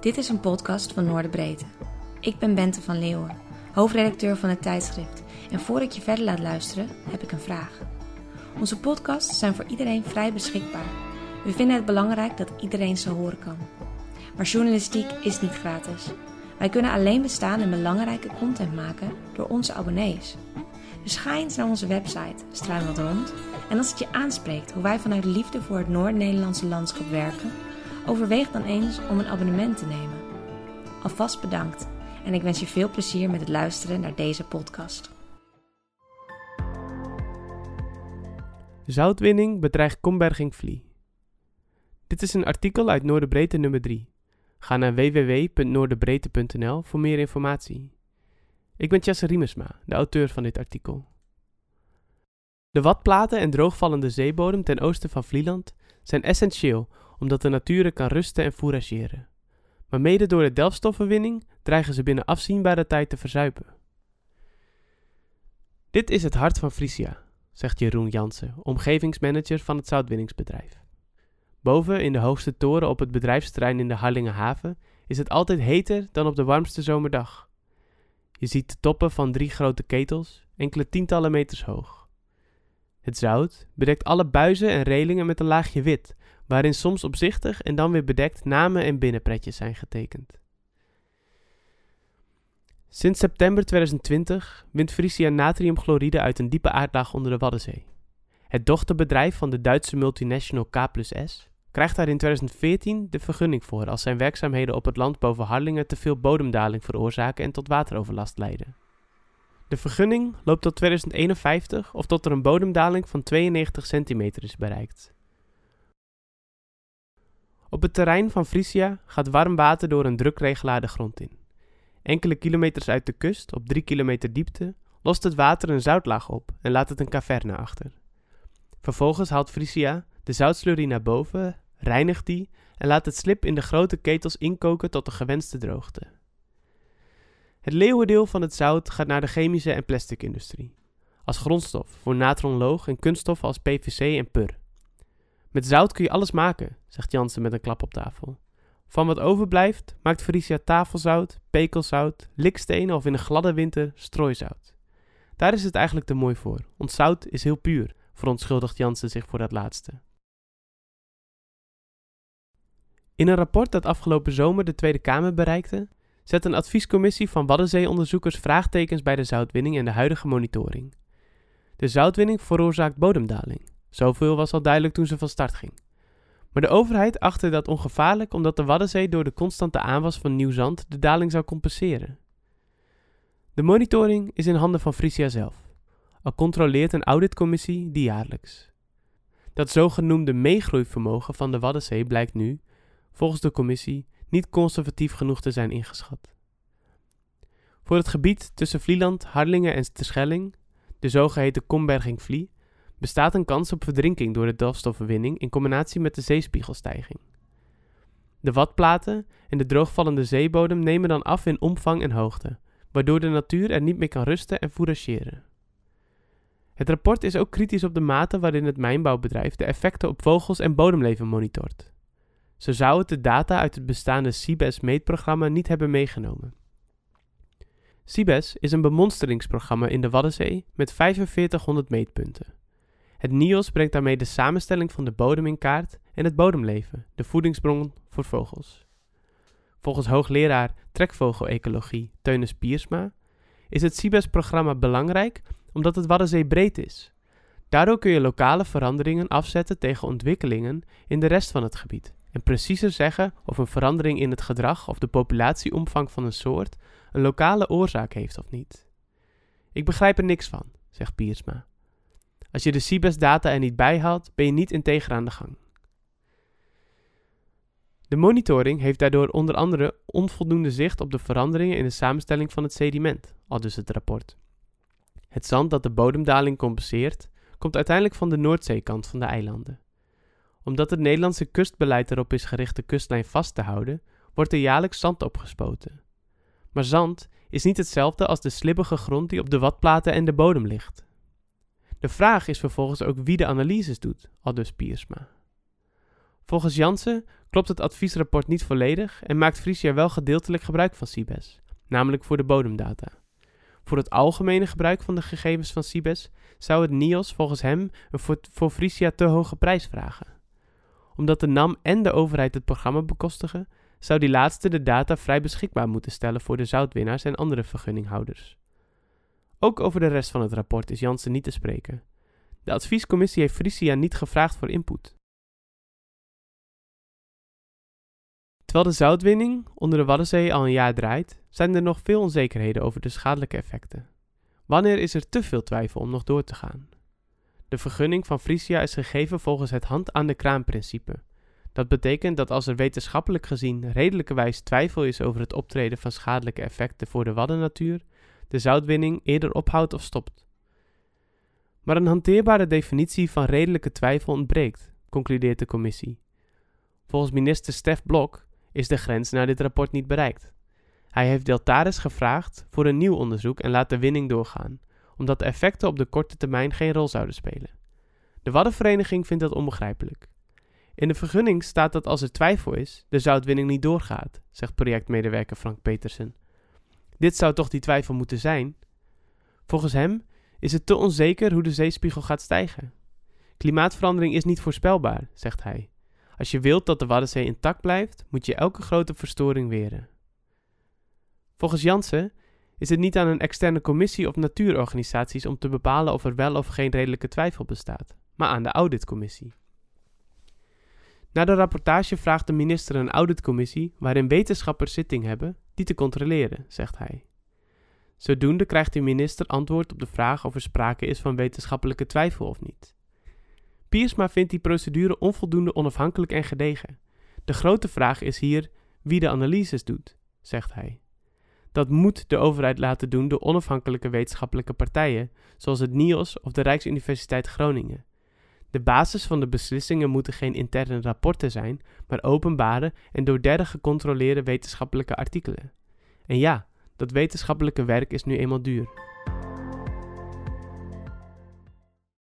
Dit is een podcast van Noorderbreedte. Ik ben Bente van Leeuwen, hoofdredacteur van het tijdschrift. En voor ik je verder laat luisteren, heb ik een vraag. Onze podcasts zijn voor iedereen vrij beschikbaar. We vinden het belangrijk dat iedereen ze horen kan. Maar journalistiek is niet gratis. Wij kunnen alleen bestaan en belangrijke content maken door onze abonnees. Dus ga eens naar onze website, struin wat rond. En als het je aanspreekt hoe wij vanuit liefde voor het Noord-Nederlandse landschap werken, overweeg dan eens om een abonnement te nemen. Alvast bedankt en ik wens je veel plezier met het luisteren naar deze podcast. Zoutwinning bedreigt Komberging Vlie. Dit is een artikel uit Noorderbreedte nummer 3. Ga naar www.noorderbreedte.nl voor meer informatie. Ik ben Jesse Riemersma, de auteur van dit artikel. De watplaten en droogvallende zeebodem ten oosten van Vlieland zijn essentieel omdat de natuur kan rusten en fourageren. Maar mede door de delfstoffenwinning dreigen ze binnen afzienbare tijd te verzuipen. Dit is het hart van Frisia, zegt Jeroen Jansen, omgevingsmanager van het zoutwinningsbedrijf. Boven in de hoogste toren op het bedrijfsterrein in de Harlingenhaven is het altijd heter dan op de warmste zomerdag. Je ziet de toppen van drie grote ketels, enkele tientallen meters hoog. Het zout bedekt alle buizen en relingen met een laagje wit, waarin soms opzichtig en dan weer bedekt namen en binnenpretjes zijn getekend. Sinds september 2020 wint Frisia natriumchloride uit een diepe aardlaag onder de Waddenzee. Het dochterbedrijf van de Duitse multinational K S krijgt daar in 2014 de vergunning voor als zijn werkzaamheden op het land boven Harlingen te veel bodemdaling veroorzaken en tot wateroverlast leiden. De vergunning loopt tot 2051 of tot er een bodemdaling van 92 centimeter is bereikt. Op het terrein van Frisia gaat warm water door een drukregelaar de grond in. Enkele kilometers uit de kust, op 3 kilometer diepte, lost het water een zoutlaag op en laat het een caverne achter. Vervolgens haalt Frisia de zoutslurrie naar boven, reinigt die en laat het slip in de grote ketels inkoken tot de gewenste droogte. Het leeuwendeel van het zout gaat naar de chemische en plastic industrie, als grondstof voor natronloog en kunststoffen als PVC en pur. Met zout kun je alles maken, zegt Jansen met een klap op tafel. Van wat overblijft maakt Frisia tafelzout, pekelzout, likstenen of in een gladde winter strooizout. Daar is het eigenlijk te mooi voor. Ons zout is heel puur, verontschuldigt Jansen zich voor dat laatste. In een rapport dat afgelopen zomer de Tweede Kamer bereikte, zet een adviescommissie van Waddenzeeonderzoekers vraagtekens bij de zoutwinning en de huidige monitoring. De zoutwinning veroorzaakt bodemdaling. Zoveel was al duidelijk toen ze van start ging. Maar de overheid achtte dat ongevaarlijk omdat de Waddenzee door de constante aanwas van nieuw zand de daling zou compenseren. De monitoring is in handen van Frisia zelf, al controleert een auditcommissie die jaarlijks. Dat zogenoemde meegroeivermogen van de Waddenzee blijkt nu, volgens de commissie, niet conservatief genoeg te zijn ingeschat. Voor het gebied tussen Vlieland, Harlingen en Terschelling, de zogeheten Komberging-Vlie, bestaat een kans op verdrinking door de delfstoffenwinning in combinatie met de zeespiegelstijging. De watplaten en de droogvallende zeebodem nemen dan af in omvang en hoogte, waardoor de natuur er niet meer kan rusten en fourageren. Het rapport is ook kritisch op de mate waarin het mijnbouwbedrijf de effecten op vogels en bodemleven monitort. Zo zou het de data uit het bestaande CIBES-meetprogramma niet hebben meegenomen. CIBES is een bemonsteringsprogramma in de Waddenzee met 4500 meetpunten. Het NIOS brengt daarmee de samenstelling van de bodem in kaart en het bodemleven, de voedingsbron voor vogels. Volgens hoogleraar trekvogelecologie Teunis Piersma is het CIBES-programma belangrijk omdat het Waddenzee breed is. Daardoor kun je lokale veranderingen afzetten tegen ontwikkelingen in de rest van het gebied en preciezer zeggen of een verandering in het gedrag of de populatieomvang van een soort een lokale oorzaak heeft of niet. Ik begrijp er niks van, zegt Piersma. Als je de CIBES-data er niet bij haalt, ben je niet integer aan de gang. De monitoring heeft daardoor onder andere onvoldoende zicht op de veranderingen in de samenstelling van het sediment, al dus het rapport. Het zand dat de bodemdaling compenseert, komt uiteindelijk van de Noordzeekant van de eilanden. Omdat het Nederlandse kustbeleid erop is gericht de kustlijn vast te houden, wordt er jaarlijks zand opgespoten. Maar zand is niet hetzelfde als de slibbige grond die op de watplaten en de bodem ligt. De vraag is vervolgens ook wie de analyses doet, aldus Piersma. Volgens Jansen klopt het adviesrapport niet volledig en maakt Frisia wel gedeeltelijk gebruik van CIBES, namelijk voor de bodemdata. Voor het algemene gebruik van de gegevens van CIBES zou het NIOS volgens hem een voor, voor Frisia te hoge prijs vragen. Omdat de NAM en de overheid het programma bekostigen, zou die laatste de data vrij beschikbaar moeten stellen voor de zoutwinnaars en andere vergunninghouders. Ook over de rest van het rapport is Jansen niet te spreken. De adviescommissie heeft Frisia niet gevraagd voor input. Terwijl de zoutwinning onder de Waddenzee al een jaar draait, zijn er nog veel onzekerheden over de schadelijke effecten. Wanneer is er te veel twijfel om nog door te gaan? De vergunning van Frisia is gegeven volgens het hand aan de kraan principe. Dat betekent dat als er wetenschappelijk gezien redelijkerwijs twijfel is over het optreden van schadelijke effecten voor de waddennatuur, de zoutwinning eerder ophoudt of stopt. Maar een hanteerbare definitie van redelijke twijfel ontbreekt, concludeert de commissie. Volgens minister Stef Blok is de grens naar dit rapport niet bereikt. Hij heeft Deltaris gevraagd voor een nieuw onderzoek en laat de winning doorgaan, omdat de effecten op de korte termijn geen rol zouden spelen. De Waddenvereniging vindt dat onbegrijpelijk. In de vergunning staat dat als er twijfel is, de zoutwinning niet doorgaat, zegt projectmedewerker Frank Petersen. Dit zou toch die twijfel moeten zijn? Volgens hem is het te onzeker hoe de zeespiegel gaat stijgen. Klimaatverandering is niet voorspelbaar, zegt hij. Als je wilt dat de Waddenzee intact blijft, moet je elke grote verstoring weren. Volgens Jansen is het niet aan een externe commissie of natuurorganisaties om te bepalen of er wel of geen redelijke twijfel bestaat, maar aan de auditcommissie. Na de rapportage vraagt de minister een auditcommissie waarin wetenschappers zitting hebben die te controleren, zegt hij. Zodoende krijgt de minister antwoord op de vraag of er sprake is van wetenschappelijke twijfel of niet. Piersma vindt die procedure onvoldoende onafhankelijk en gedegen. De grote vraag is hier wie de analyses doet, zegt hij. Dat moet de overheid laten doen door onafhankelijke wetenschappelijke partijen, zoals het NIOS of de Rijksuniversiteit Groningen. De basis van de beslissingen moeten geen interne rapporten zijn, maar openbare en door derden gecontroleerde wetenschappelijke artikelen. En ja, dat wetenschappelijke werk is nu eenmaal duur.